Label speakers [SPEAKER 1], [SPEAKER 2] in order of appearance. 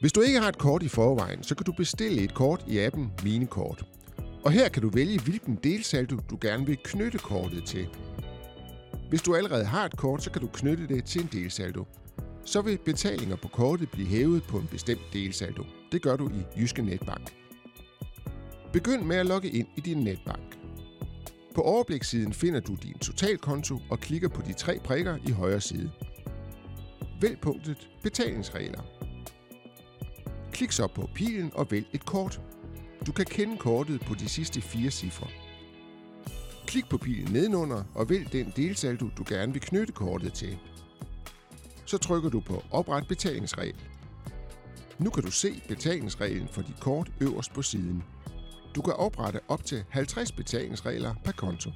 [SPEAKER 1] Hvis du ikke har et kort i forvejen, så kan du bestille et kort i appen Mine Kort. Og her kan du vælge, hvilken delsaldo du gerne vil knytte kortet til. Hvis du allerede har et kort, så kan du knytte det til en delsaldo. Så vil betalinger på kortet blive hævet på en bestemt delsaldo. Det gør du i Jyske Netbank. Begynd med at logge ind i din netbank. På overblikssiden finder du din totalkonto og klikker på de tre prikker i højre side. Vælg punktet Betalingsregler. Klik så på pilen og vælg et kort. Du kan kende kortet på de sidste fire cifre. Klik på pilen nedenunder og vælg den delsaldo, du gerne vil knytte kortet til. Så trykker du på Opret betalingsregel. Nu kan du se betalingsreglen for dit kort øverst på siden. Du kan oprette op til 50 betalingsregler per konto.